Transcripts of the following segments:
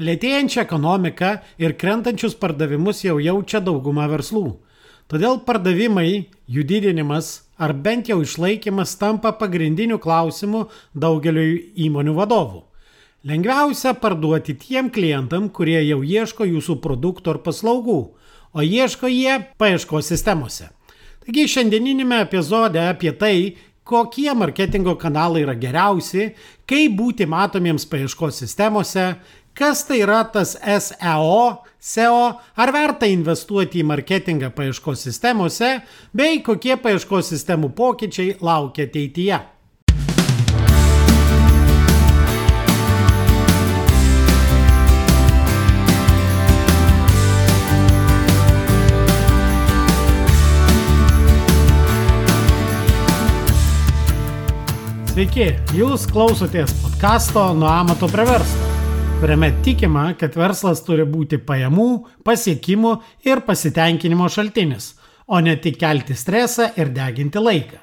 Lėtėjančią ekonomiką ir krentančius pardavimus jau jaučia dauguma verslų. Todėl pardavimai, jų didinimas ar bent jau išlaikymas tampa pagrindiniu klausimu daugeliu įmonių vadovų. Lengviausia parduoti tiem klientam, kurie jau ieško jūsų produktų ar paslaugų, o ieško jie paieškos sistemose. Taigi šiandieninėme epizode apie tai, kokie marketingo kanalai yra geriausi, kaip būti matomiems paieškos sistemose, Kas tai yra tas SEO, SEO, ar verta investuoti į marketingą paieškos sistemose, bei kokie paieškos sistemų pokyčiai laukia ateityje. Sveiki, jūs klausotės podkasto Nuo amato prie verslo kuriame tikima, kad verslas turi būti pajamų, pasiekimų ir pasitenkinimo šaltinis, o ne tik kelti stresą ir deginti laiką.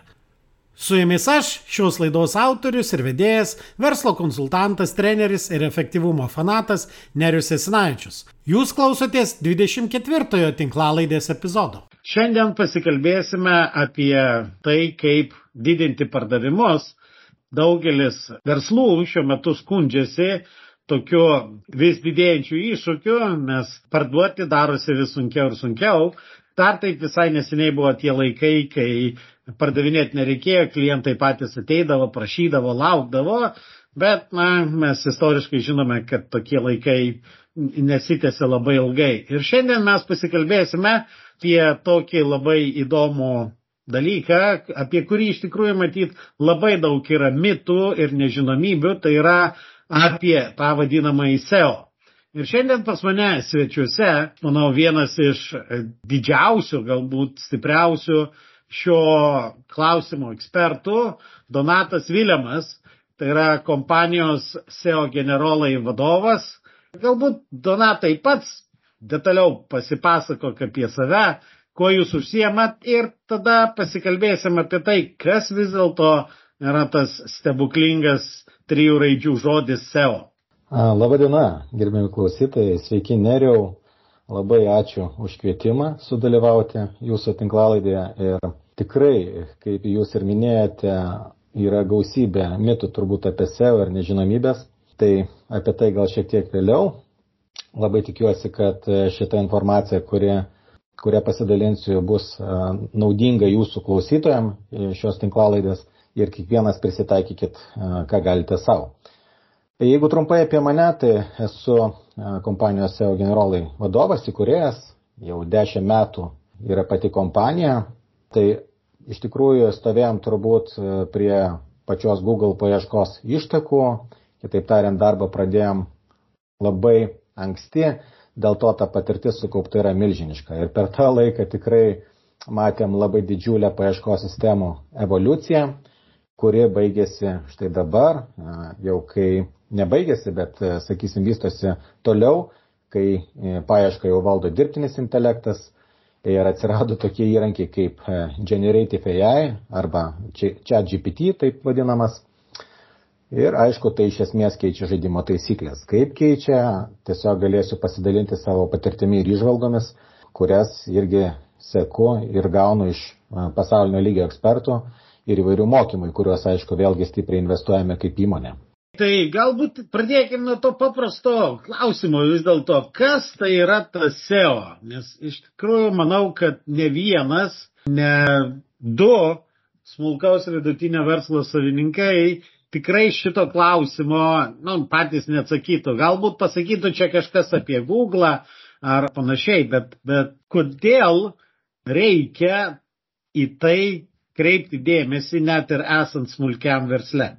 Su jumis aš, šios laidos autorius ir vedėjas, verslo konsultantas, treneris ir efektyvumo fanatas Nerius Esinaičius. Jūs klausotės 24-ojo tinklalaidės epizodo. Šiandien pasikalbėsime apie tai, kaip didinti pardavimus. Daugelis verslų šiuo metu skundžiasi, tokiu vis didėjančiu iššūkiu, nes parduoti darosi vis sunkiau ir sunkiau. Dar taip visai neseniai buvo tie laikai, kai pardavinėti nereikėjo, klientai patys ateidavo, prašydavo, laukdavo, bet na, mes istoriškai žinome, kad tokie laikai nesitėsi labai ilgai. Ir šiandien mes pasikalbėsime apie tokį labai įdomų dalyką, apie kurį iš tikrųjų matyt labai daug yra mitų ir nežinomybių, tai yra apie tą vadinamąjį SEO. Ir šiandien pas mane svečiuose, manau, vienas iš didžiausių, galbūt stipriausių šio klausimo ekspertų, Donatas Viljamas, tai yra kompanijos SEO generolai vadovas. Galbūt Donatai pats detaliau pasipasakok apie save, kuo jūs užsiemat ir tada pasikalbėsim apie tai, kas vis dėlto yra tas stebuklingas trijų raidžių žodis SEO. Labadiena, gerbėjami klausytojai, sveiki Neriau, labai ačiū už kvietimą sudalyvauti jūsų tinklalaidėje ir tikrai, kaip jūs ir minėjote, yra gausybė mitų turbūt apie SEO ir nežinomybės, tai apie tai gal šiek tiek vėliau. Labai tikiuosi, kad šita informacija, kurie kuria pasidalinsiu, bus naudinga jūsų klausytojams šios tinklalaidės ir kiekvienas prisitaikykit, ką galite savo. Tai jeigu trumpai apie mane, tai esu kompanijos SEO generolai vadovas, įkurėjas, jau 10 metų yra pati kompanija, tai iš tikrųjų stovėjom turbūt prie pačios Google paieškos ištakų, kitaip tariant, darbą pradėjom labai anksti, dėl to ta patirtis sukaupta yra milžiniška. Ir per tą laiką tikrai matėm labai didžiulę paieškos sistemų evoliuciją kuri baigėsi štai dabar, jau kai nebaigėsi, bet, sakysim, vystosi toliau, kai e, paiešką jau valdo dirbtinis intelektas ir atsirado tokie įrankiai kaip e, Generative AI arba ChatGPT, taip vadinamas. Ir aišku, tai iš esmės keičia žaidimo taisyklės. Kaip keičia, tiesiog galėsiu pasidalinti savo patirtimi ir išvalgomis, kurias irgi seku ir gaunu iš pasaulinio lygio ekspertų ir įvairių mokymų, kuriuos, aišku, vėlgi stipriai investuojame kaip įmonė. Tai galbūt pradėkime nuo to paprasto klausimo vis dėlto, kas tai yra tas SEO? Nes iš tikrųjų manau, kad ne vienas, ne du smulkaus vidutinio verslo savininkai tikrai šito klausimo, nu, patys neatsakytų. Galbūt pasakytų čia kažkas apie Google ar panašiai, bet, bet kodėl reikia į tai kreipti dėmesį net ir esant smulkiam versle.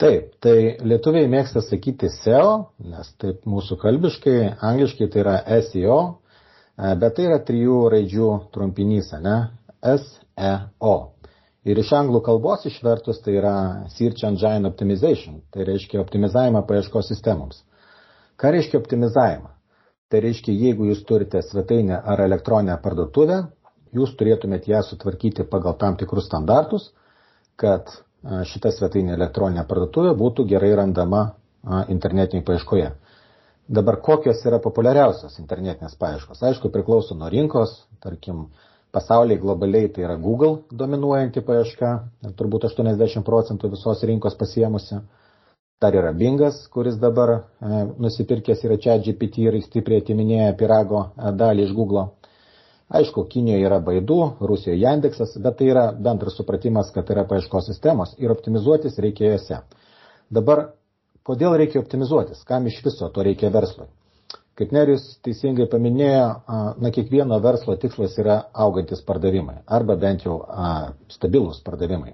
Taip, tai lietuviai mėgsta sakyti SEO, nes taip mūsų kalbiškai, angliškai tai yra SEO, e, bet tai yra trijų raidžių trumpinys, ne? SEO. Ir iš anglų kalbos išvertus tai yra Search Engine Optimization, tai reiškia optimizavimą paieškos sistemoms. Ką reiškia optimizavimą? Tai reiškia, jeigu jūs turite svetainę ar elektroninę parduotuvę, jūs turėtumėt ją sutvarkyti pagal tam tikrus standartus, kad šita svetainė elektroninė parduotuvė būtų gerai randama internetinėje paieškoje. Dabar kokios yra populiariausios internetinės paieškos? Aišku, priklauso nuo rinkos, tarkim, pasaulyje globaliai tai yra Google dominuojanti paieška, turbūt 80 procentų visos rinkos pasiemusi. Dar yra Bingas, kuris dabar e, nusipirkęs yra čia GPT ir stipriai atiminėja pirago dalį iš Google. Aišku, Kinijoje yra Baidu, Rusijoje Yandeksas, bet tai yra bendras supratimas, kad yra paieškos sistemos ir optimizuotis reikia jose. Dabar Kodėl reikia optimizuotis? Kam iš viso to reikia verslui? Kaip Nerius teisingai paminėjo, na, kiekvieno verslo tikslas yra augantis pardavimai arba bent jau a, stabilus pardavimai.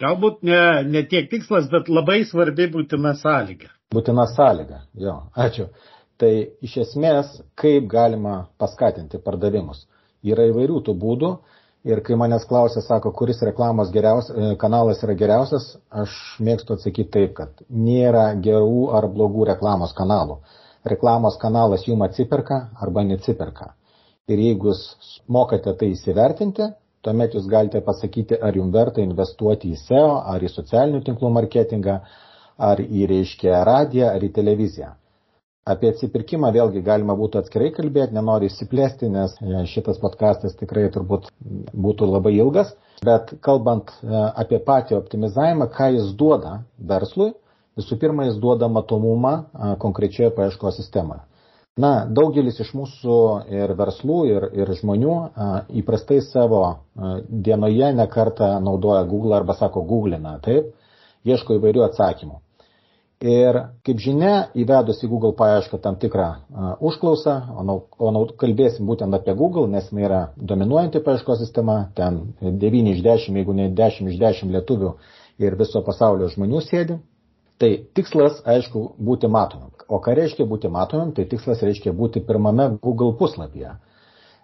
Galbūt ne, ne tiek tikslas, bet labai svarbi būtina sąlyga. Būtina sąlyga, jo, ačiū. Tai iš esmės, kaip galima paskatinti pardavimus. Yra įvairių tų būdų Ir kai manęs klausia, sako, kuris reklamos e, kanalas yra geriausias, aš mėgstu atsakyti taip, kad nėra gerų ar blogų reklamos kanalų. Reklamos kanalas jum atsiperka arba neatsiperka. Ir jeigu jūs mokate tai įsivertinti, tuomet jūs galite pasakyti, ar jums verta investuoti į SEO, ar į socialinių tinklų marketingą, ar į, reiškia, radiją, ar į televiziją. Apie atsipirkimą vėlgi galima būtų atskirai kalbėti, nenoriu įsiplėsti, nes e, šitas podcastas tikrai turbūt būtų labai ilgas. Bet kalbant e, apie patį optimizavimą, ką jis duoda verslui, visų pirma, jis duoda matomumą e, konkrečioje paieškos sistemoje. Na, daugelis iš mūsų ir verslų, ir, ir žmonių įprastai savo dienoje nekartą naudoja Google arba sako Googlina, taip, ieško įvairių atsakymų. Ir kaip žinia, įvedus į Google paiešką tam tikrą uh, užklausą, o, nau, kalbėsim būtent apie Google, nes jinai yra dominuojanti paieškos sistema, ten 9 iš 10, jeigu ne 10 iš 10 lietuvių ir viso pasaulio žmonių sėdi. Tai tikslas, aišku, būti matomam. O ką reiškia būti matomam? Tai tikslas reiškia būti pirmame Google puslapyje.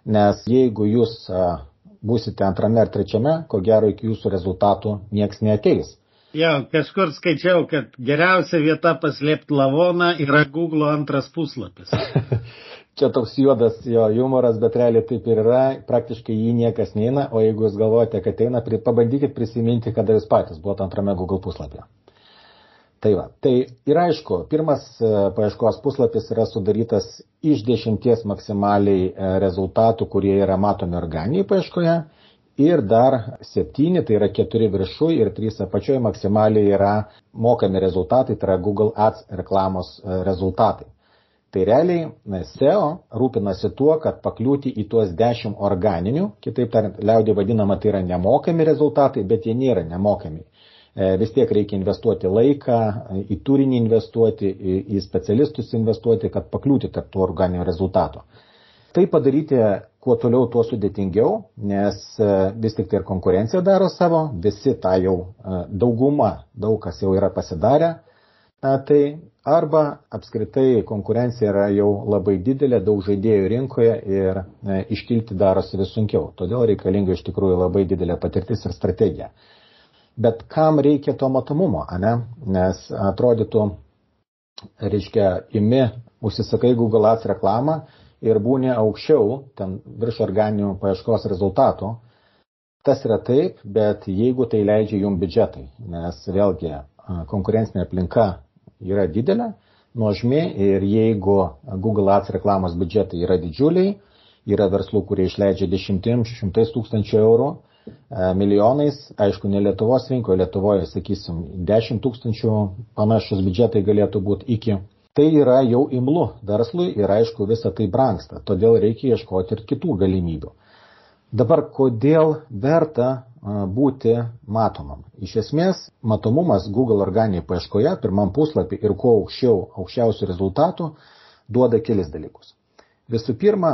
Nes jeigu jūs uh, būsite antrame ar trečiame, ko gero iki jūsų rezultatų nieks neateis Jo, kažkur skaičiau, kad geriausia vieta paslėpti lavoną yra Google antras puslapis. Čia toks juodas jo humoras, bet realiai taip ir yra, praktiškai jį niekas neina, o jeigu jūs galvojate, kad eina, pabandykit prisiminti, kada jūs patys buvote antrame Google puslapyje. Tai va, tai ir aišku, pirmas e, paieškos puslapis yra sudarytas iš dešimties maksimaliai e, rezultatų, kurie yra matomi organiniai paieškoje ir dar septyni, tai yra keturi viršui ir trys apačioje maksimaliai yra mokami rezultatai, tai yra Google Ads reklamos e, rezultatai. Tai realiai SEO rūpinasi tuo, kad pakliūti į tuos 10 organinių, kitaip tariant, liaudė vadinama, tai yra nemokami rezultatai, bet jie nėra nemokami. E, vis tiek reikia investuoti laiką, į turinį investuoti, į specialistus investuoti, kad pakliūti tarp tų organinių rezultatų. Tai padaryti kuo toliau, tuo sudėtingiau, nes e, vis tik tai ir konkurencija daro savo, visi tą jau e, dauguma, daug kas jau yra pasidarę. E, tai arba apskritai konkurencija yra jau labai didelė, daug žaidėjų rinkoje ir iškilti darosi vis sunkiau. Todėl reikalinga iš tikrųjų labai didelė patirtis ir strategija. Bet kam reikia to matomumo, ne? Nes atrodytų, reiškia, imi, užsisakai Google Ads reklamą ir būni aukščiau, ten virš organinių paieškos rezultatų, tas yra taip, bet jeigu tai leidžia jum biudžetai, nes vėlgi konkurencinė aplinka yra didelė, nuožmi ir jeigu Google Ads reklamos biudžetai yra didžiuliai, yra verslų, kurie išleidžia dešimtim, šimtais tūkstančių eurų, milijonais, aišku, ne Lietuvos rinkoje, Lietuvoje, sakysim, 10 tūkstančių panašus biudžetai galėtų būti iki Tai yra jau imlu verslui ir aišku visą tai brangsta, todėl reikia ieškoti ir kitų galimybių. Dabar kodėl verta būti matomam? Iš esmės, matomumas Google organiniai paieškoje, pirmam puslapį ir kuo aukščiau, aukščiausių rezultatų, duoda kelis dalykus. Visų pirma,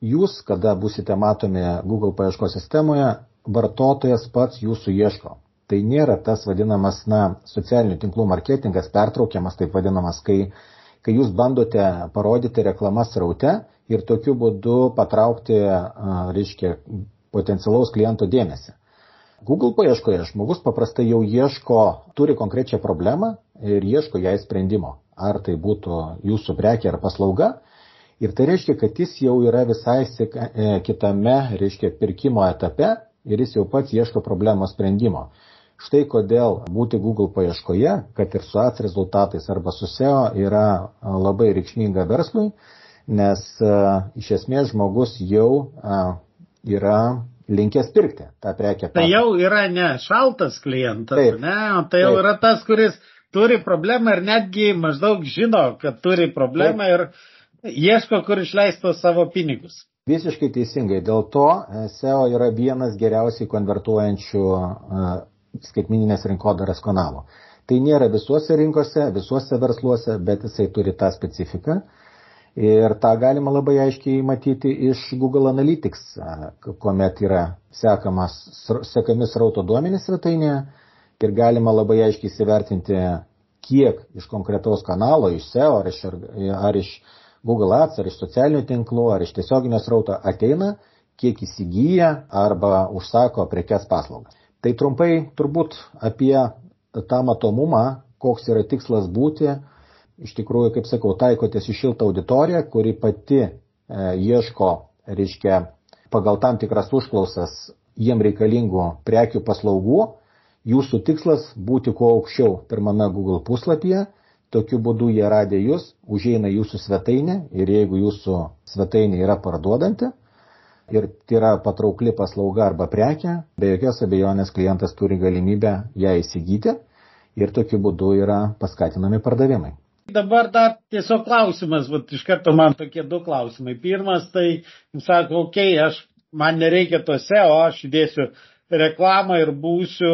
jūs, kada busite matomi Google paieškos sistemoje, vartotojas pats jūsų ieško. Tai nėra tas vadinamas, na, socialinių tinklų marketingas, pertraukiamas, taip vadinamas, kai kai jūs bandote parodyti reklamas raute ir tokiu būdu patraukti, reiškia, potencialaus kliento dėmesį. Google paieškoje žmogus paprastai jau ieško, turi konkrečią problemą ir ieško jai sprendimo. Ar tai būtų jūsų prekė ar paslauga. Ir tai reiškia, kad jis jau yra visai e, kitame, reiškia, pirkimo etape ir jis jau pats ieško problemos sprendimo. Štai kodėl būti Google paieškoje, kad ir su ATS rezultatais arba su SEO yra labai reikšminga verslui, nes iš esmės žmogus jau yra linkęs pirkti tą prekę. Tai jau yra ne šaltas klientas, taip, ne, tai jau taip. yra tas, kuris turi problemą ir netgi maždaug žino, kad turi problemą taip. ir ieško, kur išleisto savo pinigus. Visiškai teisingai. Dėl to e, SEO yra vienas geriausiai konvertuojančių skaitmininės rinkodaros kanalų. Tai nėra visuose rinkose, visuose versluose, bet jisai turi tą specifiką. Ir tą galima labai aiškiai matyti iš Google Analytics, kuomet yra sekamas, sekami srauto duomenys svetainėje ir galima labai aiškiai įsivertinti, kiek iš konkretaus kanalo, iš SEO ar iš, ar iš Google Ads ar iš socialinių tinklų, ar iš tiesioginio srauto ateina, kiek įsigyja arba užsako prekes paslaugas. Tai trumpai turbūt apie tą matomumą, koks yra tikslas būti. Iš tikrųjų, kaip sakau, taikotės į šiltą auditoriją, kuri pati e, ieško, reiškia, pagal tam tikras užklausas jiem reikalingų prekių paslaugų. Jūsų tikslas būti kuo aukščiau pirmame Google puslapyje Tokiu būdu jie radė jūs, užeina jūsų svetainę ir jeigu jūsų svetainė yra parduodanti ir tai yra patraukli paslauga arba prekia, be jokios abejonės klientas turi galimybę ją įsigyti ir tokiu būdu yra paskatinami pardavimai. Dabar dar tiesiog klausimas, vat, iš karto man tokie du klausimai. Pirmas, tai, sako, okei, okay, aš, man nereikia to SEO, aš įdėsiu reklamą ir būsiu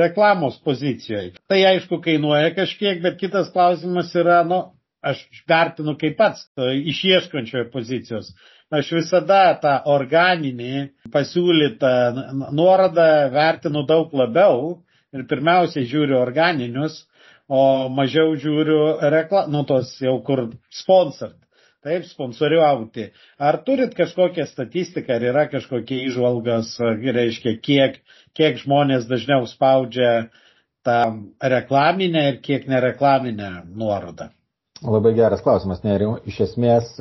reklamos pozicijoje. Tai aišku kainuoja kažkiek, bet kitas klausimas yra, nu, aš vertinu kaip pats išieškančioje pozicijos. Aš visada tą organinį pasiūlytą nuorodą vertinu daug labiau ir pirmiausia žiūriu organinius, o mažiau žiūriu rekla, nu tos jau kur sponsort taip, sponsoriauti. Ar turit kažkokią statistiką, ar yra kažkokie išvalgas, reiškia, kiek, kiek žmonės dažniau spaudžia tą reklaminę ir kiek nereklaminę nuorodą? Labai geras klausimas, neriu. Iš esmės,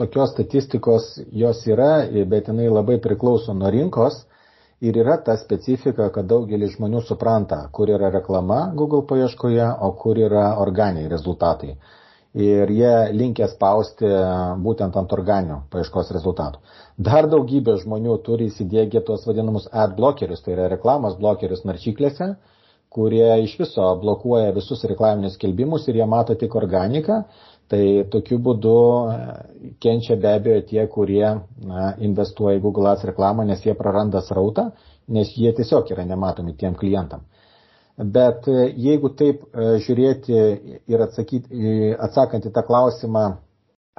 tokios statistikos jos yra, bet jinai labai priklauso nuo rinkos. Ir yra ta specifika, kad daugelis žmonių supranta, kur yra reklama Google paieškoje, o kur yra organiniai rezultatai ir jie linkia spausti būtent ant organinių paieškos rezultatų. Dar daugybė žmonių turi įsidėgę tuos vadinamus ad blokerius, tai yra reklamos blokerius naršyklėse, kurie iš viso blokuoja visus reklaminius skelbimus ir jie mato tik organiką. Tai tokiu būdu e, kenčia be abejo tie, kurie na, investuoja į Google Ads reklamą, nes jie praranda srautą, nes jie tiesiog yra nematomi tiem klientam. Bet e, jeigu taip e, žiūrėti ir atsakyti, atsakant į tą klausimą,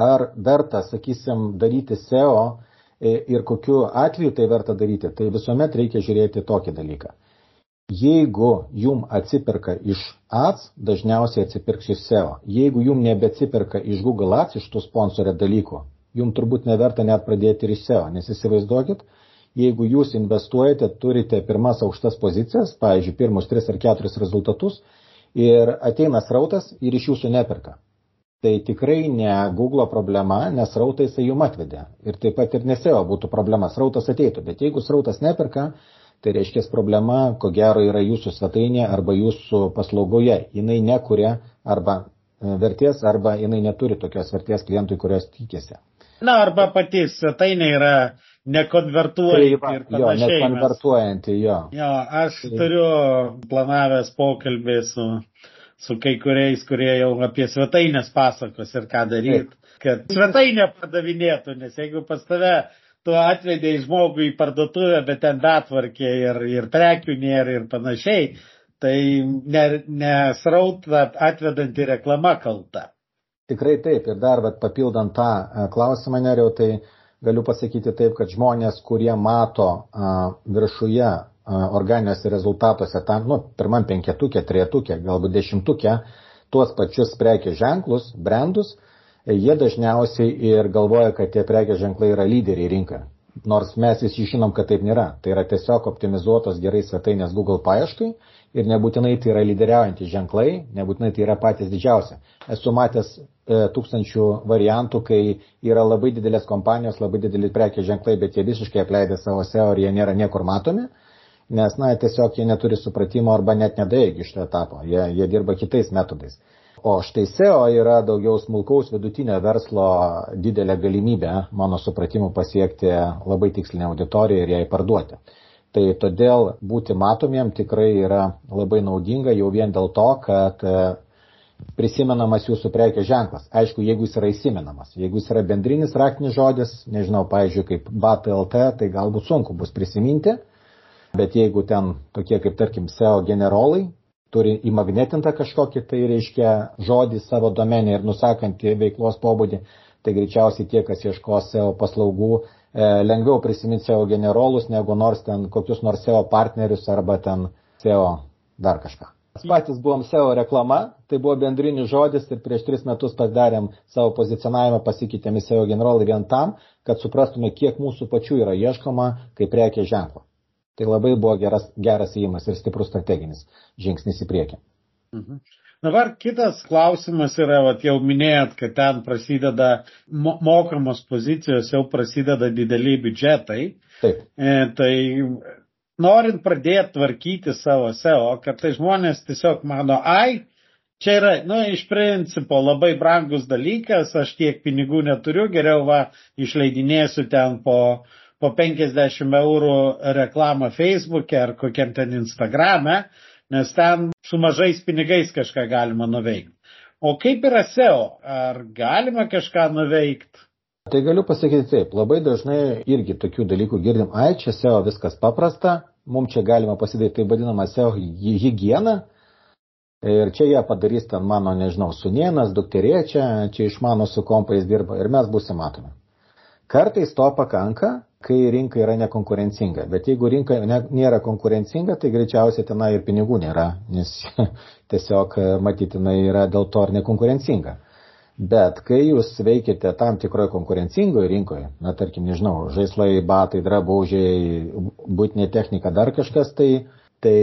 ar verta, sakysim, daryti SEO ir kokiu atveju tai verta daryti, tai visuomet reikia žiūrėti tokį dalyką. Jeigu jum atsiperka iš ads, dažniausiai atsipirks iš SEO. Jeigu jum nebeatsiperka iš Google ads, iš tų sponsorio dalykų, jum turbūt neverta net pradėti ir iš SEO, nes įsivaizduokit, jeigu jūs investuojate, turite pirmas aukštas pozicijas, pavyzdžiui, pirmus tris ar keturis rezultatus ir ateina srautas ir iš jūsų neperka. Tai tikrai ne Google problema, nes srautai jisai jum atvedė. Ir taip pat ir neseo būtų problema, srautas ateitų. Bet jeigu srautas neperka, tai reiškia problema, ko gero, yra jūsų svetainė arba jūsų paslaugoje. Jis nekuria arba e, vertės, arba jinai neturi tokios vertės klientui, kurios tikėsi. Na, arba pati svetainė yra nekonvertuojanti tai, ir panašiai. Jo, nekonvertuojanti, jo. Jo, aš tai. turiu planavęs pokalbį su, su kai kuriais, kurie jau apie svetainės pasakos ir ką daryti, kad svetainė pardavinėtų, nes jeigu pas tave tu atvedėjai žmogų į parduotuvę, bet ten betvarkė ir, ir prekių nėra ir panašiai, tai nesraut ne atvedanti reklama kalta. Tikrai taip, ir dar vat, papildant tą e, klausimą, neriau, tai galiu pasakyti taip, kad žmonės, kurie mato a, viršuje a, organiniuose rezultatuose, tam, nu, pirmam penketukė, trejetukė, galbūt dešimtukė, tuos pačius prekės ženklus, brandus, jie dažniausiai ir galvoja, kad tie prekės ženklai yra lyderiai rinkoje. Nors mes visi žinom, kad taip nėra. Tai yra tiesiog optimizuotos gerai svetainės Google paieškai ir nebūtinai tai yra lyderiaujantys ženklai, nebūtinai tai yra patys didžiausi. Esu matęs e, tūkstančių variantų, kai yra labai didelės kompanijos, labai dideli prekės ženklai, bet jie visiškai apleidė savo SEO ir jie nėra niekur matomi. nes, na, tiesiog jie neturi supratimo arba net nedaigi iš to etapo, jie, jie dirba kitais metodais. O štai SEO yra daugiau smulkaus vidutinio verslo didelė galimybė, mano supratimu, pasiekti labai tikslinę auditoriją ir jai parduoti. Tai todėl būti matomiem tikrai yra labai naudinga jau vien dėl to, kad prisimenamas jūsų prekės ženklas. Aišku, jeigu jis yra įsimenamas. Jeigu jis yra bendrinis raktinis žodis, nežinau, pavyzdžiui, kaip BATLT, tai galbūt sunku bus prisiminti, bet jeigu ten tokie kaip, tarkim, SEO generolai turi įmagnetintą kažkokį, tai reiškia žodį savo domenį ir nusakantį veiklos pobūdį, tai greičiausiai tie, kas ieško SEO paslaugų, e, lengviau prisiminti SEO generolus, negu nors ten kokius nors SEO partnerius arba ten SEO dar kažką. Mes patys buvom SEO reklama, tai buvo bendrinis žodis ir prieš tris metus padarėm savo pozicionavimą, pasikeitėm į SEO generolą vien tam, kad suprastume, kiek mūsų pačių yra ieškoma kaip prekė ženklo. Tai labai buvo geras, geras įimas ir stiprus strateginis žingsnis į priekį. Mhm. Dabar kitas klausimas yra, vat, jau minėjot, kad ten prasideda mo mokamos pozicijos, jau prasideda dideliai biudžetai. Taip. E, tai norint pradėti tvarkyti savo SEO, kad tai žmonės tiesiog mano, ai, čia yra, nu, iš principo labai brangus dalykas, aš tiek pinigų neturiu, geriau va, išleidinėsiu ten po, po 50 eurų reklamą Facebook'e ar kokiam ten Instagram'e, nes ten su mažais pinigais kažką galima nuveikti. O kaip yra SEO? Ar galima kažką nuveikti? Tai galiu pasakyti taip, labai dažnai irgi tokių dalykų girdim, ai, čia SEO viskas paprasta, mums čia galima pasidaryti taip vadinamą SEO higieną. Ir čia jie padarys ten mano, nežinau, sunienas, dukterė čia, čia iš mano su kompais dirba ir mes būsim matomi. Kartais to pakanka, kai rinka yra nekonkurencinga. Bet jeigu rinka nėra konkurencinga, tai greičiausiai tenai ir pinigų nėra, nes tiesiog matytinai yra dėl to ir nekonkurencinga. Bet kai jūs veikiate tam tikroje konkurencingoje rinkoje, na tarkim, nežinau, žaislai, batai, drabužiai, būtinė technika, dar kažkas, tai, tai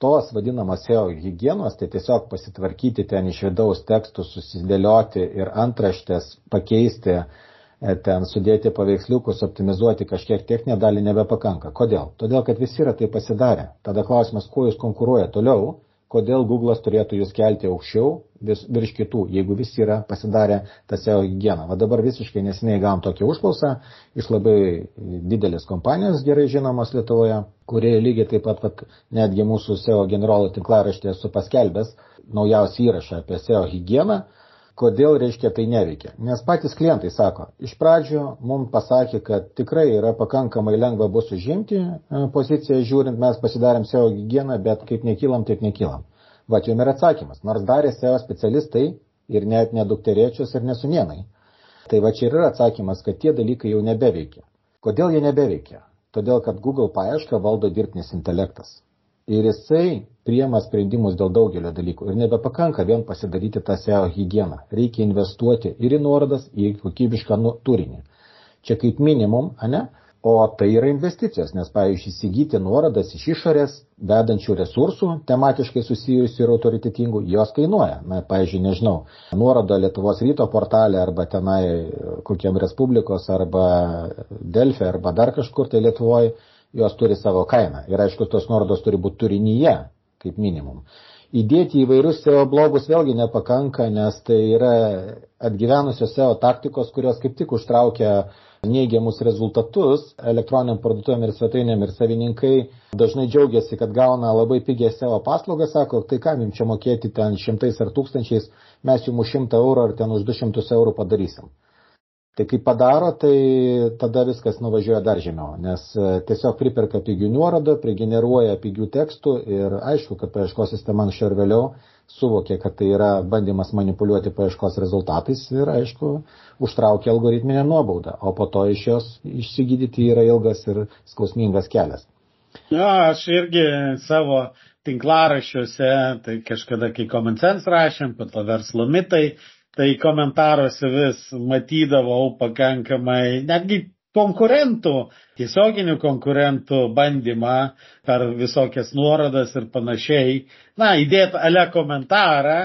tos vadinamos SEO hygienos, tai tiesiog pasitvarkyti ten iš vidaus tekstus, susidėlioti ir antraštės pakeisti, e, ten sudėti paveiksliukus, optimizuoti kažkiek techninę dalį nebepakanka. Kodėl? Todėl, kad visi yra tai pasidarę. Tada klausimas, kuo jūs konkuruoja toliau kodėl Google'as turėtų jūs kelti aukščiau vis, virš kitų, jeigu visi yra pasidarę tą SEO higieną. Va dabar visiškai nesiniai gavom tokią užklausą iš labai didelės kompanijos, gerai žinomos Lietuvoje, kurie lygiai taip pat, vat, netgi mūsų SEO generolo tinklaraštė su paskelbęs naujausią įrašą apie SEO higieną, kodėl reiškia tai neveikia. Nes patys klientai sako, iš pradžio mums pasakė, kad tikrai yra pakankamai lengva bus užimti e, poziciją, žiūrint, mes pasidarėm SEO higieną, bet kaip nekylam, taip nekylam. Va, čia yra atsakymas. Nors darė SEO specialistai ir net nedukteriečius ir nesumienai. Tai va čia yra atsakymas, kad tie dalykai jau nebeveikia. Kodėl jie nebeveikia? Todėl, kad Google paiešką valdo dirbtinis intelektas. Ir jisai priema sprendimus dėl daugelio dalykų. Ir nebepakanka vien pasidaryti tą SEO higieną. Reikia investuoti ir į nuorodas, į kokybišką nu, turinį. Čia kaip minimum, ne? O tai yra investicijos, nes, pavyzdžiui, įsigyti nuorodas iš išorės, vedančių resursų, tematiškai susijusių ir autoritetingų, jos kainuoja. Na, pavyzdžiui, nežinau, nuoroda Lietuvos ryto portalė arba tenai kokiam Respublikos arba Delfė arba dar kažkur tai Lietuvoje jos turi savo kainą. Ir aišku, tos nuorodos turi būti turinyje, kaip minimum. Įdėti įvairius SEO blogus vėlgi nepakanka, nes tai yra atgyvenusios SEO taktikos, kurios kaip tik užtraukia neigiamus rezultatus elektroniniam parduotuvėm ir svetainėm ir savininkai dažnai džiaugiasi, kad gauna labai pigią SEO paslaugą, sako, tai kam jums čia mokėti ten šimtais ar tūkstančiais, mes jums už šimtą eurų ar ten už du šimtus eurų padarysim. Tai kai padaro, tai tada viskas nuvažiuoja dar žemiau, nes e, tiesiog priperka pigių nuorodų, prigeneruoja pigių tekstų ir aišku, kad paieškos sistema anksčiau ir vėliau suvokė, kad tai yra bandymas manipuliuoti paieškos rezultatais ir aišku, užtraukia algoritminę nuobaudą, o po to iš jos išsigydyti yra ilgas ir skausmingas kelias. Na, aš irgi savo tinklaraščiuose, tai kažkada, kai Common Sense rašėm, po to verslo mitai, tai komentaruose vis matydavau pakankamai netgi konkurentų, tiesioginių konkurentų bandymą per visokias nuorodas ir panašiai, na, įdėti ale komentarą,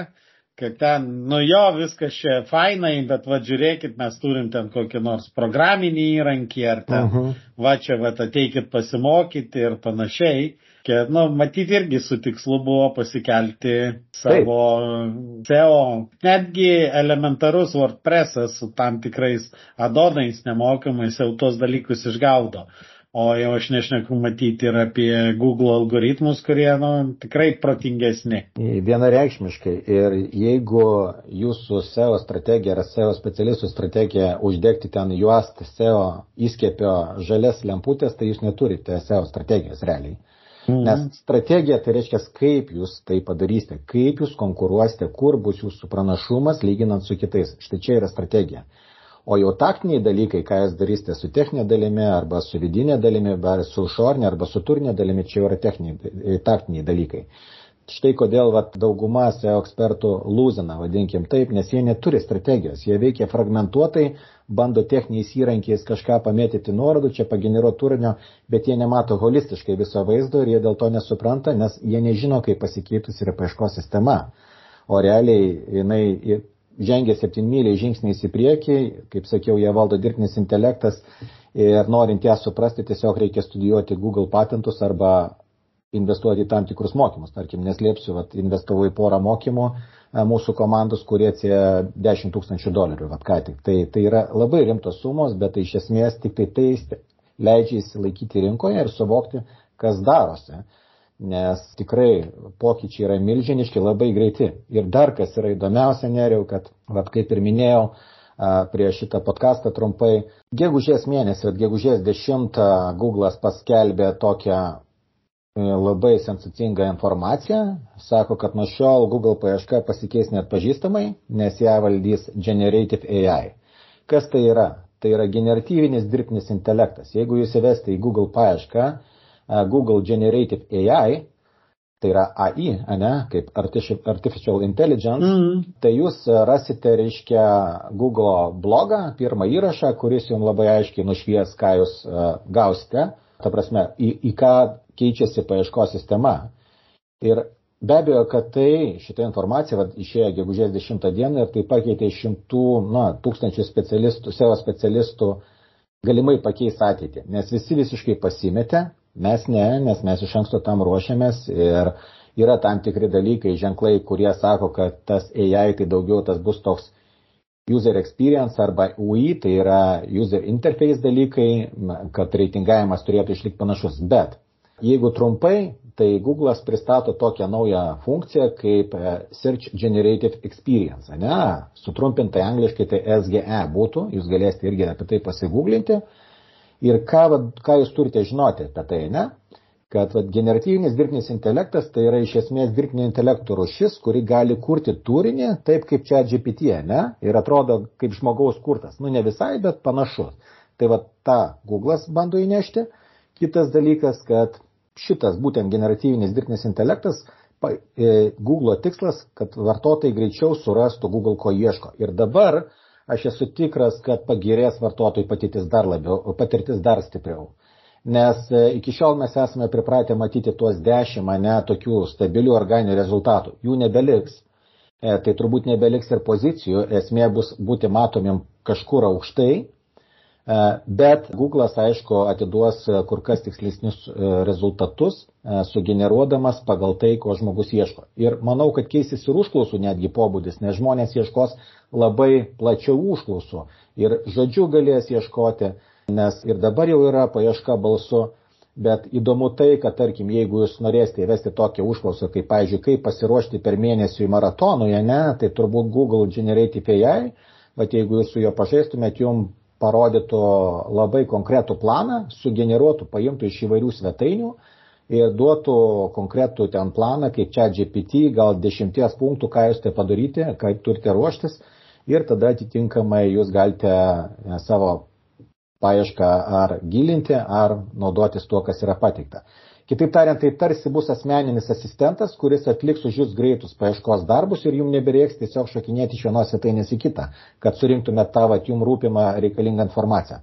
kad ten, nu jo, viskas čia fainai, bet va žiūrėkit, mes turim ten kokį nors programinį įrankį, ar ten, uh mhm. -huh. va čia, va ateikit pasimokyti ir panašiai. Kad, nu, matyti irgi su tikslu buvo pasikelti savo. SEO, netgi elementarus WordPress'as su tam tikrais adonais nemokamais jau tos dalykus išgaudo. O jau aš nešneku matyti ir apie Google algoritmus, kurie nu, tikrai protingesni. Vienareikšmiškai. Ir jeigu jūsų SEO strategija ar SEO specialistų strategija uždegti ten juost SEO įskėpio žalias lemputės, tai jūs neturite SEO strategijos realiai. Mhm. Nes strategija tai reiškia, kaip jūs tai padarysite, kaip jūs konkuruosite, kur bus jūsų pranašumas lyginant su kitais. Štai čia yra strategija. O jau taktiniai dalykai, ką jūs darysite su techninė dalimi, arba su vidinė dalimi, arba su šornė, arba su turinė dalimi, čia jau yra techniniai, taktiniai dalykai. Štai kodėl vat, dauguma SEO ekspertų lūzina, vadinkim taip, nes jie neturi strategijos, jie veikia fragmentuotai, bando techniniais įrankiais kažką pamėtyti nuorodų, čia pageneruoti turinio, bet jie nemato holistiškai viso vaizdo ir jie dėl to nesupranta, nes jie nežino, kaip pasikeitusi yra paieškos sistema. O realiai jinai žengia septynmyliai žingsniais į priekį, kaip sakiau, jie valdo dirbtinis intelektas ir norint ją suprasti, tiesiog reikia studijuoti Google patentus arba investuoti į tam tikrus mokymus. Tarkim, neslėpsiu, vat, investavau į porą mokymų e, mūsų komandos, kurie atsie 10 tūkstančių dolerių, vat ką tik. Tai, tai yra labai rimtos sumos, bet tai iš esmės tik tai tai leidžia įsilaikyti rinkoje ir suvokti, kas darosi nes tikrai pokyčiai yra milžiniški, labai greiti. Ir dar kas yra įdomiausia, neriau, kad, vat, kaip ir minėjau, prie šitą podcastą trumpai, gegužės mėnesį, gegužės 10 Google'as paskelbė tokią e, labai sensacingą informaciją. Sako, kad nuo šiol Google paieška pasikeis net pažįstamai, nes ją valdys Generative AI. Kas tai yra? Tai yra generatyvinis dirbtinis intelektas. Jeigu jūs įvesite į Google paiešką, Google Generative AI, tai yra AI, ne, kaip Artificial Intelligence, mm. tai jūs rasite, reiškia, Google blogą, pirmą įrašą, kuris jums labai aiškiai nušvies, ką jūs gausite, ta prasme, į, į ką keičiasi paieškos sistema. Ir be abejo, kad tai, šitą informaciją vat, išėjo gegužės 10 dieną ir tai pakeitė šimtų, na, tūkstančių specialistų, SEO specialistų galimai pakeis ateitį, nes visi visiškai pasimetė, Mes ne, nes mes iš anksto tam ruošiamės ir yra tam tikri dalykai, ženklai, kurie sako, kad tas AI tai daugiau tas bus toks user experience arba UI, tai yra user interface dalykai, kad reitingavimas turėtų išlikti panašus. Bet jeigu trumpai, tai Google'as pristato tokią naują funkciją kaip e, Search Generative Experience, ne? Sutrumpintai angliškai tai SGE būtų, jūs galėsite irgi apie tai pasigūglinti. Ir ką, ką jūs turite žinoti apie tai, ne? Kad vat, generatyvinis dirbtinis intelektas tai yra iš esmės dirbtinio intelekto rušis, kuri gali kurti turinį taip kaip čia GPT, ne? Ir atrodo kaip žmogaus kurtas. Nu, ne visai, bet panašus. Tai va tą Google'as bando įnešti. Kitas dalykas, kad šitas būtent generatyvinis dirbtinis intelektas, e, Google tikslas, kad vartotojai greičiau surastų Google ko ieško. Ir dabar aš esu tikras, kad pagerės vartotojų patirtis dar labiau, patirtis dar stipriau. Nes e, iki šiol mes esame pripratę matyti tuos dešimt, ne, tokių stabilių organinių rezultatų. Jų nebeliks. E, tai turbūt nebeliks ir pozicijų. Esmė bus būti matomim kažkur aukštai, bet Google'as, aišku, atiduos e, kur kas tikslesnius e, rezultatus, sugeneruodamas pagal tai, ko žmogus ieško. Ir manau, kad keisis ir užklausų netgi pobūdis, nes žmonės ieškos labai plačiau užklausų. Ir žodžiu galės ieškoti, nes ir dabar jau yra paieška balsu. Bet įdomu tai, kad tarkim, jeigu jūs norėsite įvesti tokią užklausą, kaip, pavyzdžiui, kaip pasiruošti per mėnesį į maratonoje, ne, tai turbūt Google Generative AI, bet jeigu jūs su juo pažaistumėt, jums parodytų labai konkretų planą, sugeneruotų, paimtų iš įvairių svetainių ir duotų konkretų ten planą, kaip čia GPT, gal dešimties punktų, ką jūs tai padaryti, kaip turite ruoštis ir tada atitinkamai jūs galite e, savo paiešką ar gilinti, ar naudotis tuo, kas yra pateikta. Kitaip tariant, tai tarsi bus asmeninis asistentas, kuris atliks už jūs greitus paieškos darbus ir jums nebereiks tiesiog šokinėti iš vienos svetainės į kitą, kad surinktumėte tą vat, jums rūpimą reikalingą informaciją.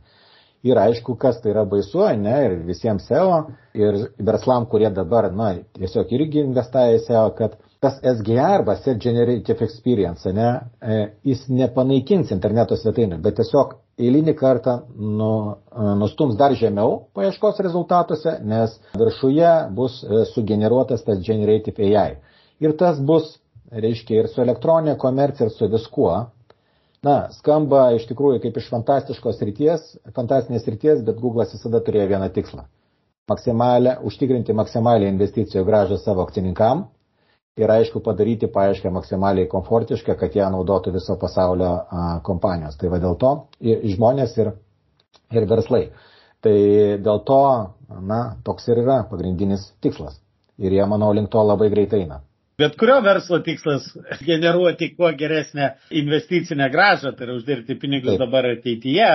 Ir aišku, kas tai yra baisu, ne, ir visiems SEO, ir verslam, kurie dabar, na, tiesiog irgi investavę į SEO, kad tas SGA arba Set Generative Experience, ne, e, jis nepanaikins interneto svetainių, bet tiesiog eilinį kartą nu, e, nustums dar žemiau paieškos rezultatuose, nes viršuje bus e, sugeneruotas tas Generative AI. Ir tas bus, reiškia, ir su elektroninė komercija, ir su viskuo. Na, skamba iš tikrųjų kaip iš fantastiškos ryties, fantastinės ryties, bet Google'as visada turėjo vieną tikslą. Maksimalę, užtikrinti maksimalią investicijų gražą savo akcininkam ir aišku padaryti paiešką maksimaliai komfortišką, kad ją naudotų viso pasaulio a, kompanijos. Tai va dėl to ir žmonės ir, ir verslai. Tai dėl to, na, toks ir yra pagrindinis tikslas. Ir jie, manau, link to labai greitai eina. Bet kurio verslo tikslas generuoti kuo geresnę investicinę gražą, tai yra uždirbti pinigus Taip. dabar ateityje,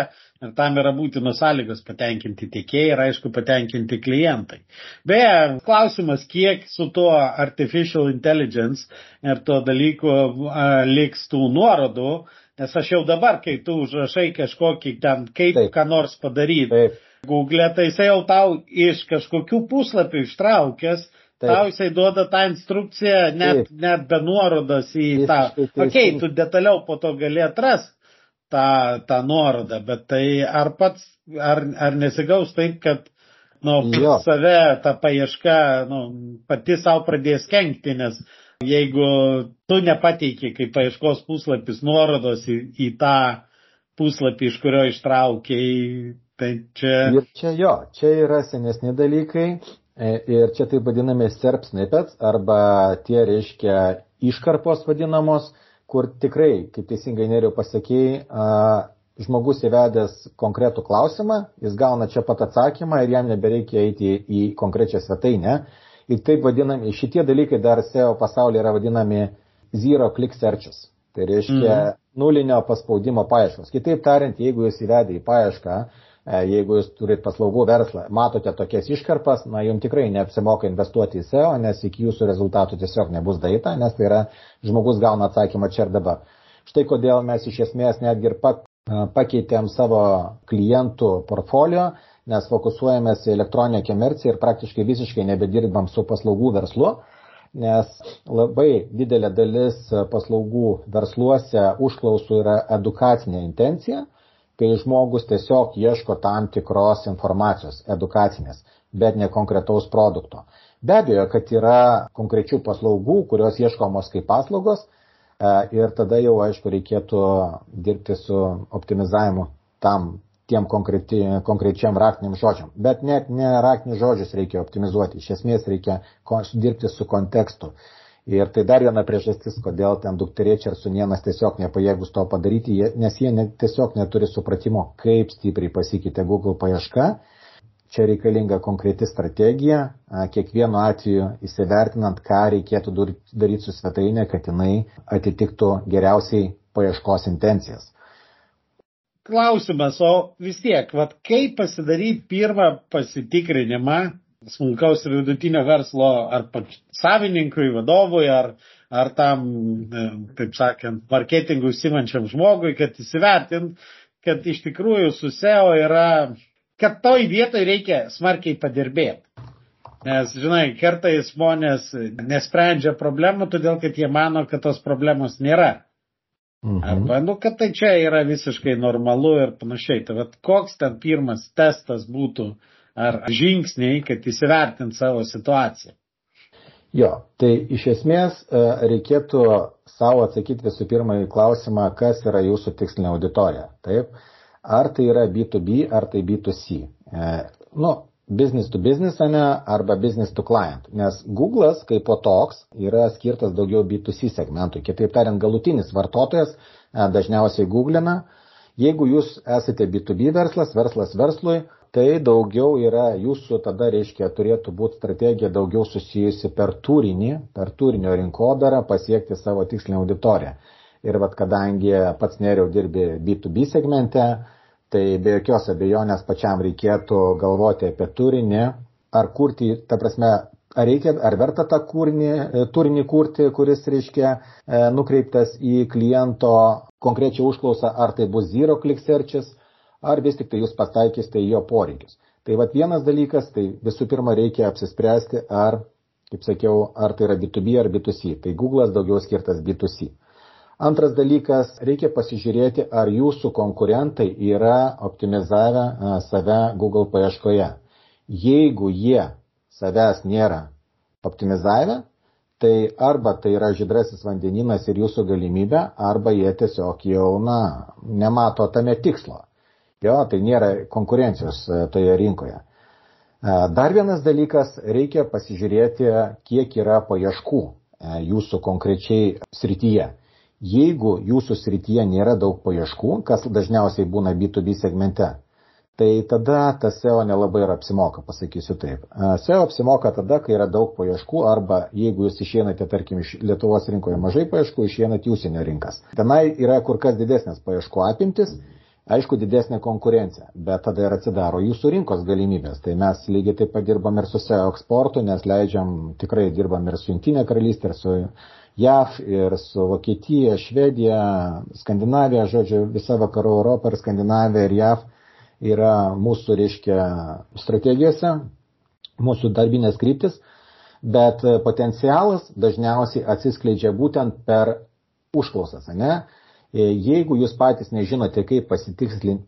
ir tam yra būtinos sąlygos patenkinti tiekėjai ir aišku patenkinti klientai. Beje, klausimas, kiek su tuo artificial intelligence ir tuo dalyku uh, liks tų nuorodų, nes aš jau dabar, kai tu užrašai kažkokį ten, kaip Taip. ką nors padaryti, Taip. Google, tai jisai jau tau iš kažkokių puslapių ištraukęs, Taip. Tau jisai duoda tą instrukciją net, Taip. net be nuorodos į Jis tą. Okei, okay, tu detaliau po to gali atras tą, tą nuorodą, bet tai ar pats, ar, ar nesigaus taip, kad nu, save ta paieška nu, pati savo pradės kenkti, nes jeigu tu nepateiki kaip paieškos puslapis nuorodos į, į tą puslapį, iš kurio ištraukiai, tai čia. Ir čia jo, čia yra senesni dalykai, E, ir čia taip vadinami serp snippets arba tie, reiškia, iškarpos vadinamos, kur tikrai, kaip teisingai neriau pasakėjai, žmogus įvedęs konkretų klausimą, jis gauna čia pat atsakymą ir jam nebereikia eiti į konkrečią svetainę. Ir taip vadinami, šitie dalykai dar SEO pasaulyje yra vadinami zero click searches. Tai reiškia mm. nulinio paspaudimo paieškos. Kitaip tariant, jeigu jūs įvedė į paiešką jeigu jūs turit paslaugų verslą, matote tokias iškarpas, na, jums tikrai neapsimoka investuoti į SEO, nes iki jūsų rezultatų tiesiog nebus daita, nes tai yra žmogus gauna atsakymą čia ir dabar. Štai kodėl mes iš esmės netgi ir e, pakeitėm savo klientų portfolio, nes fokusuojamės į elektroninę komerciją ir praktiškai visiškai nebedirbam su paslaugų verslu, nes labai didelė dalis paslaugų versluose užklausų yra edukacinė intencija kai žmogus tiesiog ieško tam tikros informacijos, edukacinės, bet ne konkretaus produkto. Be abejo, kad yra konkrečių paslaugų, kurios ieškomos kaip paslaugos e, ir tada jau, aišku, reikėtų dirbti su optimizavimu tam tiem konkreti, konkrečiam raktiniam žodžiam. Bet net ne raktinius žodžius reikia optimizuoti, iš esmės reikia dirbti su kontekstu. Ir tai dar viena priežastis, kodėl ten dukterėčia ar sunienas tiesiog nepajėgus to padaryti, nes jie ne, tiesiog neturi supratimo, kaip stipriai pasikeitė Google paieška. Čia reikalinga konkreti strategija, kiekvienu atveju įsivertinant, ką reikėtų daryti su svetainė, kad jinai atitiktų geriausiai paieškos intencijas. Klausimas, o vis tiek, vat, kaip pasidaryti pirmą pasitikrinimą, smulkaus ir vidutinio verslo ar savininkui, vadovui, ar, ar tam, e, taip sakant, marketingų užsimančiam žmogui, kad įsivertint, kad iš tikrųjų su SEO yra, kad toj vietoj reikia smarkiai padirbėti. Nes, žinai, kartais žmonės nesprendžia problemų, todėl kad jie mano, kad tos problemos nėra. Mhm. Arba, nu, kad tai čia yra visiškai normalu ir panašiai. Tai vad, koks ten pirmas testas būtų, uh, ar žingsniai, kad įsivertint savo situaciją? Jo, tai iš esmės e, reikėtų savo atsakyti visų pirma į klausimą, kas yra jūsų tikslinė auditorija. Taip? Ar tai yra B2B, ar tai B2C. E, nu, business to business, ne, arba business to client. Nes Google'as kaip po toks yra skirtas daugiau B2C segmentui. Kitaip tariant, galutinis vartotojas e, dažniausiai googlina. Jeigu jūs esate B2B verslas, verslas verslui, tai daugiau yra jūsų tada reiškia turėtų būti strategija daugiau susijusi per turinį, per turinio rinkodarą pasiekti savo tikslinę auditoriją. Ir vad kadangi pats neriau dirbi B2B segmente, tai be jokios abejonės pačiam reikėtų galvoti apie turinį, ar kurti, ta prasme, ar reikia, ar verta tą kūrinį, turinį kurti, kuris, reiškia, e, nukreiptas į kliento konkrečią užklausą, ar tai bus zero click searches, ar vis tik tai jūs pataikysite į jo poreikius. Tai vad vienas dalykas, tai visų pirma reikia apsispręsti, ar kaip sakiau, ar tai yra B2B ar B2C. Tai Google'as daugiau skirtas B2C. Antras dalykas, reikia pasižiūrėti, ar jūsų konkurentai yra optimizavę save Google paieškoje. Jeigu jie savęs nėra optimizavę, tai arba tai yra žydrasis vandeninas ir jūsų galimybė, arba jie tiesiog jau, na, nemato tame tikslo. Jo, tai nėra konkurencijos toje rinkoje. Dar vienas dalykas, reikia pasižiūrėti, kiek yra paieškų jūsų konkrečiai srityje. Jeigu jūsų srityje nėra daug paieškų, kas dažniausiai būna B2B segmente, tai tada tas SEO nelabai ir apsimoka, pasakysiu taip. SEO apsimoka tada, kai yra daug paieškų arba jeigu jūs išeinate, tarkim, iš Lietuvos rinkoje mažai paieškų, išeinate į užsienio rinkas. Tenai yra kur kas didesnės paieškų apimtis, aišku, didesnė konkurencija, bet tada ir atsidaro jūsų rinkos galimybės. Tai mes lygiai taip pat dirbam ir su SEO eksportu, nes leidžiam, tikrai dirbam ir su Junktinė karalystė, ir su JAV ir su Vokietija, Švedija, Skandinavija, žodžiu, visa vakarų Europa ir Skandinavija ir JAV yra mūsų, reiškia, strategijose, mūsų darbinės kryptis, bet potencialas dažniausiai atsiskleidžia būtent per užklausas, ne? Jeigu jūs patys nežinote, kaip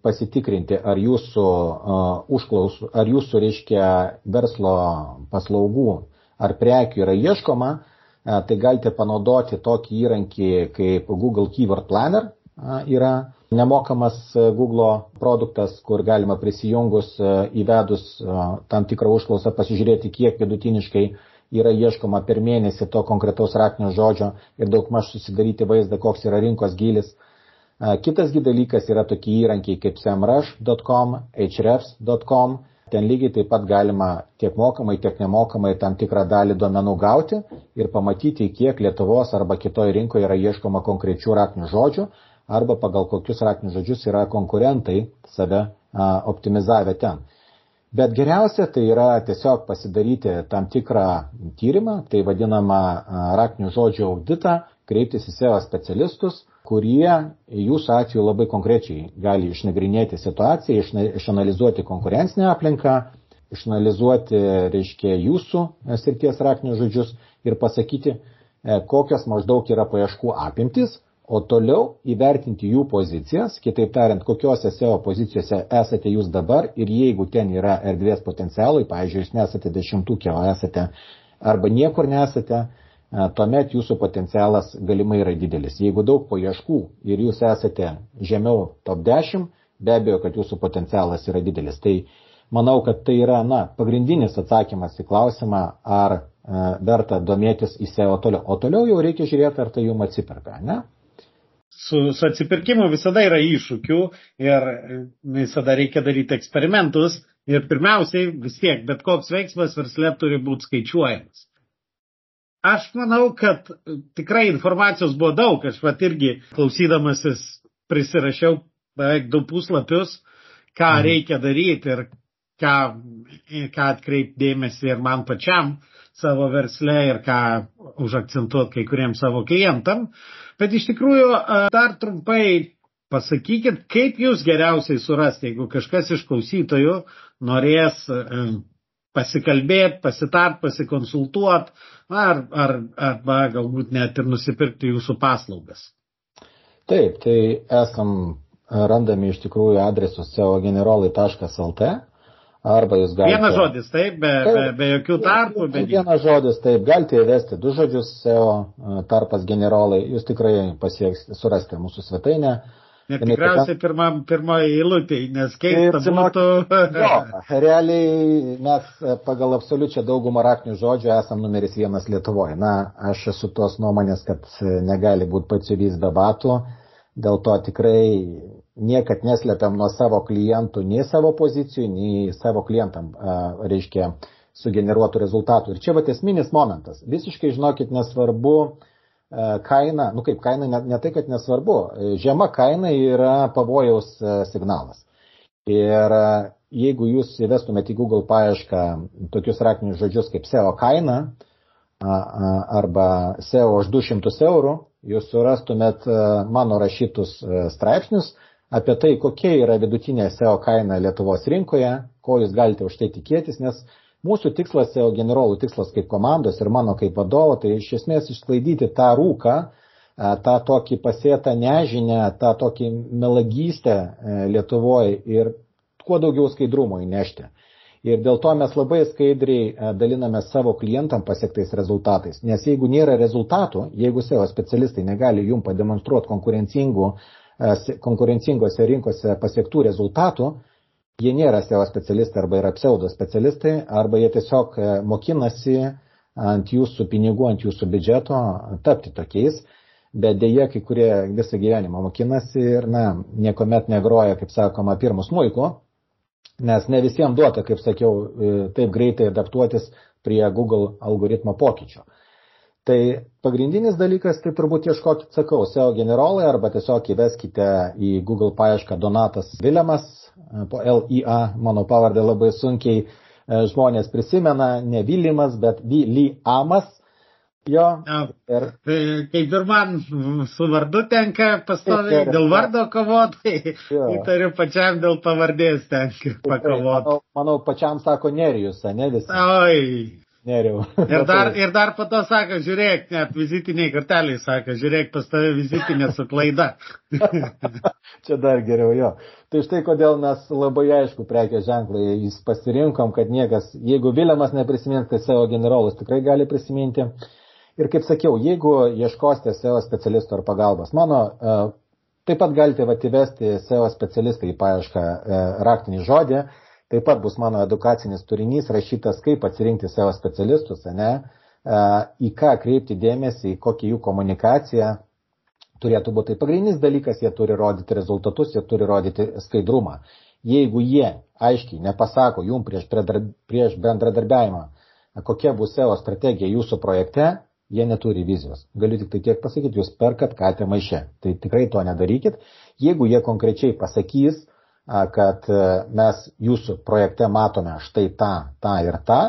pasitikrinti, ar jūsų uh, užklausų, ar jūsų, reiškia, verslo paslaugų ar prekių yra ieškoma, uh, tai galite panaudoti tokį įrankį kaip Google Keyword Planner. Yra nemokamas Google produktas, kur galima prisijungus įvedus tam tikrą užklausą pasižiūrėti, kiek vidutiniškai yra ieškoma per mėnesį to konkretaus raktinio žodžio ir daugmaž susidaryti vaizdą, koks yra rinkos gilis. Kitasgi dalykas yra tokie įrankiai kaip samrush.com, hrefs.com, Ten lygiai taip pat galima tiek mokamai, tiek nemokamai tam tikrą dalį duomenų gauti ir pamatyti, kiek Lietuvos arba kitoje rinkoje yra ieškoma konkrečių raktinių žodžių arba pagal kokius raktinius žodžius yra konkurentai save optimizavę ten. Bet geriausia tai yra tiesiog pasidaryti tam tikrą tyrimą, tai vadinamą raktinių žodžių auditą, kreiptis į SEO specialistus, kurie jūsų atveju labai konkrečiai gali išnagrinėti situaciją, išanalizuoti konkurencinę aplinką, išanalizuoti, reiškia, jūsų srities raktinius žodžius ir pasakyti, e, kokios maždaug yra paieškų apimtis, o toliau įvertinti jų pozicijas, kitaip tariant, kokiuose SEO pozicijose esate jūs dabar ir jeigu ten yra erdvės potencialai, pavyzdžiui, jūs nesate dešimtukė, o esate arba niekur nesate, tuomet jūsų potencialas galimai yra didelis. Jeigu daug paieškų ir jūs esate žemiau top 10, be abejo, kad jūsų potencialas yra didelis. Tai manau, kad tai yra na, pagrindinis atsakymas į klausimą, ar e, verta domėtis į SEO toliau. O toliau jau reikia žiūrėti, ar tai jums atsiperka, ne? Su, su atsipirkimu visada yra iššūkių ir visada reikia daryti eksperimentus ir pirmiausiai vis tiek bet koks veiksmas versle turi būti skaičiuojamas. Aš manau, kad tikrai informacijos buvo daug. Aš pat irgi klausydamasis prisirašiau beveik du puslapius, ką mhm. reikia daryti ir ką, ką atkreipdėmėsi ir man pačiam savo versle ir ką užakcentuoti kai kuriems savo klientam. Bet iš tikrųjų dar trumpai pasakykit, kaip jūs geriausiai surasti, jeigu kažkas iš klausytojų norės pasikalbėti, pasitart, pasikonsultuot, ar, ar, arba galbūt net ir nusipirkti jūsų paslaugas. Taip, tai esam randami iš tikrųjų adresus seogenerolai.lt arba jūs galite. Vienas žodis, taip, be, taip, be, be jokių tarpų. Be... Vienas žodis, taip, galite įvesti du žodžius SEO tarpas generolai, jūs tikrai pasieksite, surasite mūsų svetainę Net tikriausiai pirma, pirmoji eilutė, nes keista būtų. jo, realiai mes e, pagal absoliučią daugumą raktinių žodžių esam numeris vienas Lietuvoje. Na, aš esu tos nuomonės, kad e, negali būti patsiuvys be batų, dėl to tikrai niekad neslepiam nuo savo klientų nei savo pozicijų, nei savo klientam, reiškia, sugeneruotų rezultatų. Ir čia va esminis momentas. Visiškai žinokit, nesvarbu, kaina, nu kaip kaina, ne, ne tai, kad nesvarbu, žema kaina yra pavojaus signalas. Ir jeigu jūs įvestumėte į Google paiešką tokius raktinius žodžius kaip SEO kaina arba SEO už 200 eurų, jūs surastumėt mano rašytus straipsnius apie tai, kokia yra vidutinė SEO kaina Lietuvos rinkoje, ko jūs galite už tai tikėtis, nes Mūsų tikslas, SEO generolų tikslas kaip komandos ir mano kaip vadovo, tai iš esmės išsklaidyti tą rūką, e, tą tokį pasėtą nežinę, tą tokį melagystę e, Lietuvoje ir kuo daugiau skaidrumo įnešti. Ir dėl to mes labai skaidriai e, daliname savo klientam pasiektais rezultatais. Nes jeigu nėra rezultatų, jeigu SEO specialistai negali jum pademonstruoti konkurencingų, konkurencingose rinkose pasiektų rezultatų, jie nėra SEO specialistai arba yra pseudo specialistai, arba jie tiesiog e, mokinasi ant jūsų pinigų, ant jūsų biudžeto tapti tokiais, bet dėja kai kurie visą gyvenimą mokinasi ir, na, niekuomet negroja, kaip sakoma, pirmus muiku, nes ne visiems duota, kaip sakiau, e, taip greitai adaptuotis prie Google algoritmo pokyčio. Tai pagrindinis dalykas, tai turbūt ieškokit, sakau, SEO generolai arba tiesiog įveskite į Google paiešką Donatas Vilemas, po LIA, mano pavardė labai sunkiai e, žmonės prisimena, ne Vilimas, bet Viliamas. Jo. Ir... Tai kaip ir man su vardu tenka pastoviai dėl vardo kovoti, tai įtariu pačiam dėl pavardės tenka pakovoti. Manau, manau, pačiam sako Nerijus, ne visi. Oi, Neriau. Ir dar, ir dar po to sako, žiūrėk, net vizitiniai korteliai sako, žiūrėk, pas tave vizitinė su klaida. Čia dar geriau jo. Tai štai kodėl mes labai aišku prekės ženklai jis pasirinkom, kad niekas, jeigu Viliamas neprisimins, tai savo generolus tikrai gali prisiminti. Ir kaip sakiau, jeigu ieškosite SEO specialisto ar pagalbos, mano uh, taip pat galite įvesti SEO specialistą į paiešką uh, raktinį žodį Taip pat bus mano edukacinis turinys rašytas, kaip atsirinkti savo specialistus, ne, į ką kreipti dėmesį, į kokią jų komunikaciją turėtų būti. Tai pagrindinis dalykas, jie turi rodyti rezultatus, jie turi rodyti skaidrumą. Jeigu jie aiškiai nepasako jum prieš, prieš bendradarbiavimą, kokia bus SEO strategija jūsų projekte, jie neturi vizijos. Galiu tik tai tiek pasakyti, jūs perkat katę maiše. Tai tikrai to nedarykit. Jeigu jie konkrečiai pasakys, kad e, mes jūsų projekte matome štai tą, tą ir tą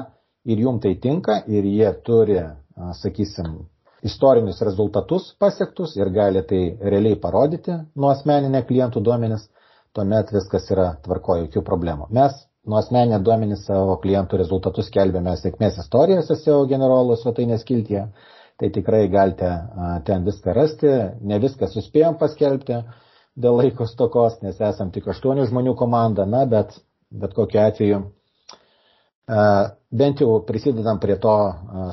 ir jum tai tinka ir jie turi, sakysim, istorinius rezultatus pasiektus ir gali tai realiai parodyti nuo asmeninė klientų duomenis, tuomet viskas yra tvarko, jokių problemų. Mes nuo asmeninė duomenis savo klientų rezultatus kelbėme sėkmės istorijose SEO generolo svetainės kiltyje, tai tikrai galite ten viską rasti, ne viską suspėjom paskelbti, dėl laiko stokos, nes esam tik aštuonių žmonių komanda, na, bet, bet kokiu atveju bent jau prisidedam prie to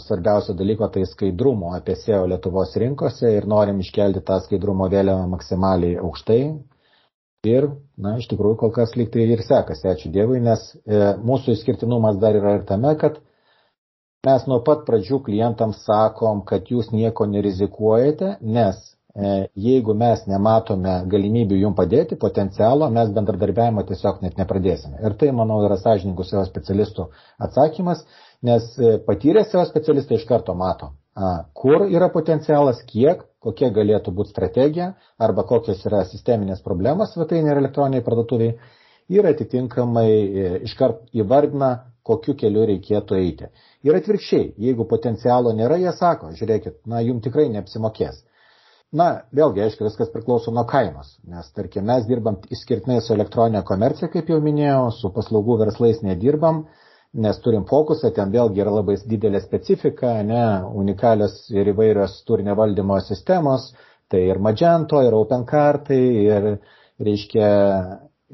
svarbiausio dalyko, tai skaidrumo apie SEO Lietuvos rinkose ir norim iškelti tą skaidrumo vėliavą maksimaliai aukštai. Ir, na, iš tikrųjų, kol kas lyg tai ir sekasi, ačiū Dievui, nes e, mūsų išskirtinumas dar yra ir tame, kad mes nuo pat pradžių klientams sakom, kad jūs nieko nerizikuojate, nes E, jeigu mes nematome galimybių jum padėti, potencialo, mes bendradarbiavimo tiesiog net nepradėsime. Ir tai, manau, yra sąžininkų SEO specialistų atsakymas, nes e, patyrę SEO specialistai iš karto mato, kur yra potencialas, kiek, kokia galėtų būti strategija arba kokios yra sisteminės problemos svetainė ir elektroniniai parduotuviai ir atitinkamai e, iškart įvardina, kokiu keliu reikėtų eiti. Ir atvirkščiai, jeigu potencialo nėra, jie sako, žiūrėkit, na, jums tikrai neapsimokės. Na, vėlgi, aišku, viskas priklauso nuo kainos, nes, tarkim, mes dirbam išskirtinai su elektroninė komercija, kaip jau minėjau, su paslaugų verslais nedirbam, nes turim fokusą, ten vėlgi yra labai didelė specifika, ne, unikalios ir įvairios turinio valdymo sistemos, tai ir Magento, ir OpenCartai, ir, reiškia,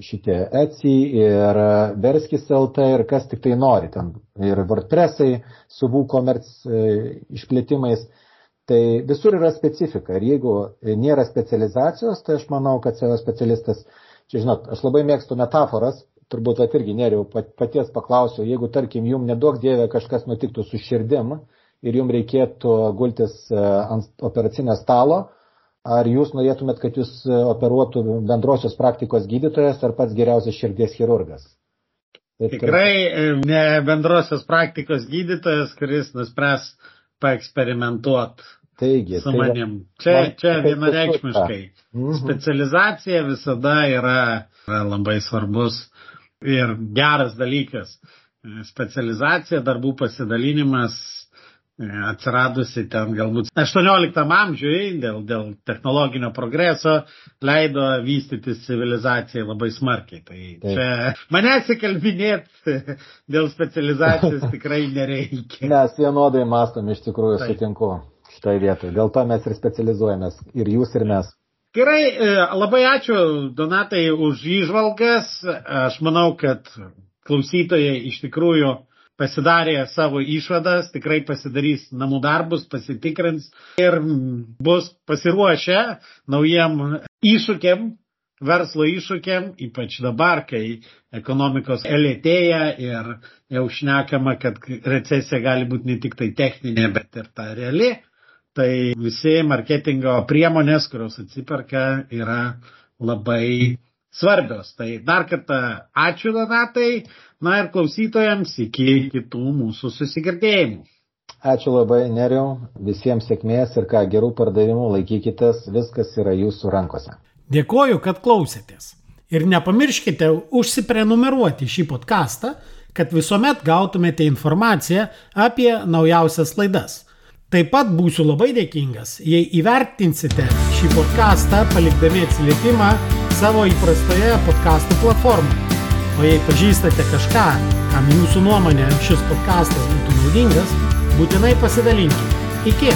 šitie Etsy, ir Verskis LT, ir kas tik tai nori, ten ir WordPressai su WooCommerce e, išplėtimais. Tai visur yra specifika ir jeigu nėra specializacijos, tai aš manau, kad SEO specialistas, čia žinot, aš labai mėgstu metaforas, turbūt at irgi neriau paties paklausiu, jeigu tarkim jums nedaug dievė kažkas nutiktų su širdim ir jums reikėtų gultis e, ant operacinio stalo, ar jūs norėtumėt, kad jūs operuotų bendrosios praktikos gydytojas ar pats geriausias širdies chirurgas? Tai Tikrai e, ne bendrosios praktikos gydytojas, kuris nuspręs paeksperimentuot Taigi, su tai manim. Čia, čia vienareikšmiškai. Mhm. Specializacija visada yra, yra labai svarbus ir geras dalykas. Specializacija, darbų pasidalinimas atsiradusi ten galbūt 18 amžiui dėl, dėl technologinio progreso leido vystytis civilizacijai labai smarkiai. Tai Taip. čia manęs įkalbinėti dėl specializacijos tikrai nereikia. Mes vienodai mastom iš tikrųjų, Taip. sutinku šitoje vietoje. Dėl to mes ir specializuojamės. Ir jūs, ir mes. Gerai, e, labai ačiū Donatai už įžvalgas. Aš manau, kad klausytojai iš tikrųjų pasidarė savo išvadas, tikrai pasidarys namų darbus, pasitikrins ir bus pasiruošę naujiem iššūkiam, verslo iššūkiam, ypač dabar, kai ekonomikos elėtėja ir jau šnekama, kad recesija gali būti ne tik tai techninė, bet ir ta reali. Tai visi marketingo priemonės, kurios atsiperka, yra labai svarbios. Tai dar kartą ačiū Donatai, na ir klausytojams iki kitų mūsų susigirdėjimų. Ačiū labai, Neriau, visiems sėkmės ir ką gerų pardavimų laikykitės, viskas yra jūsų rankose. Dėkoju, kad klausėtės. Ir nepamirškite užsiprenumeruoti šį podcastą, kad visuomet gautumėte informaciją apie naujausias laidas. Taip pat būsiu labai dėkingas, jei įvertinsite šį podcastą palikdami atsiliepimą savo įprastoje podcastų platformoje. O jei pažįstate kažką, kam jūsų nuomonė šis podcastas būtų naudingas, būtinai pasidalinkite. Iki!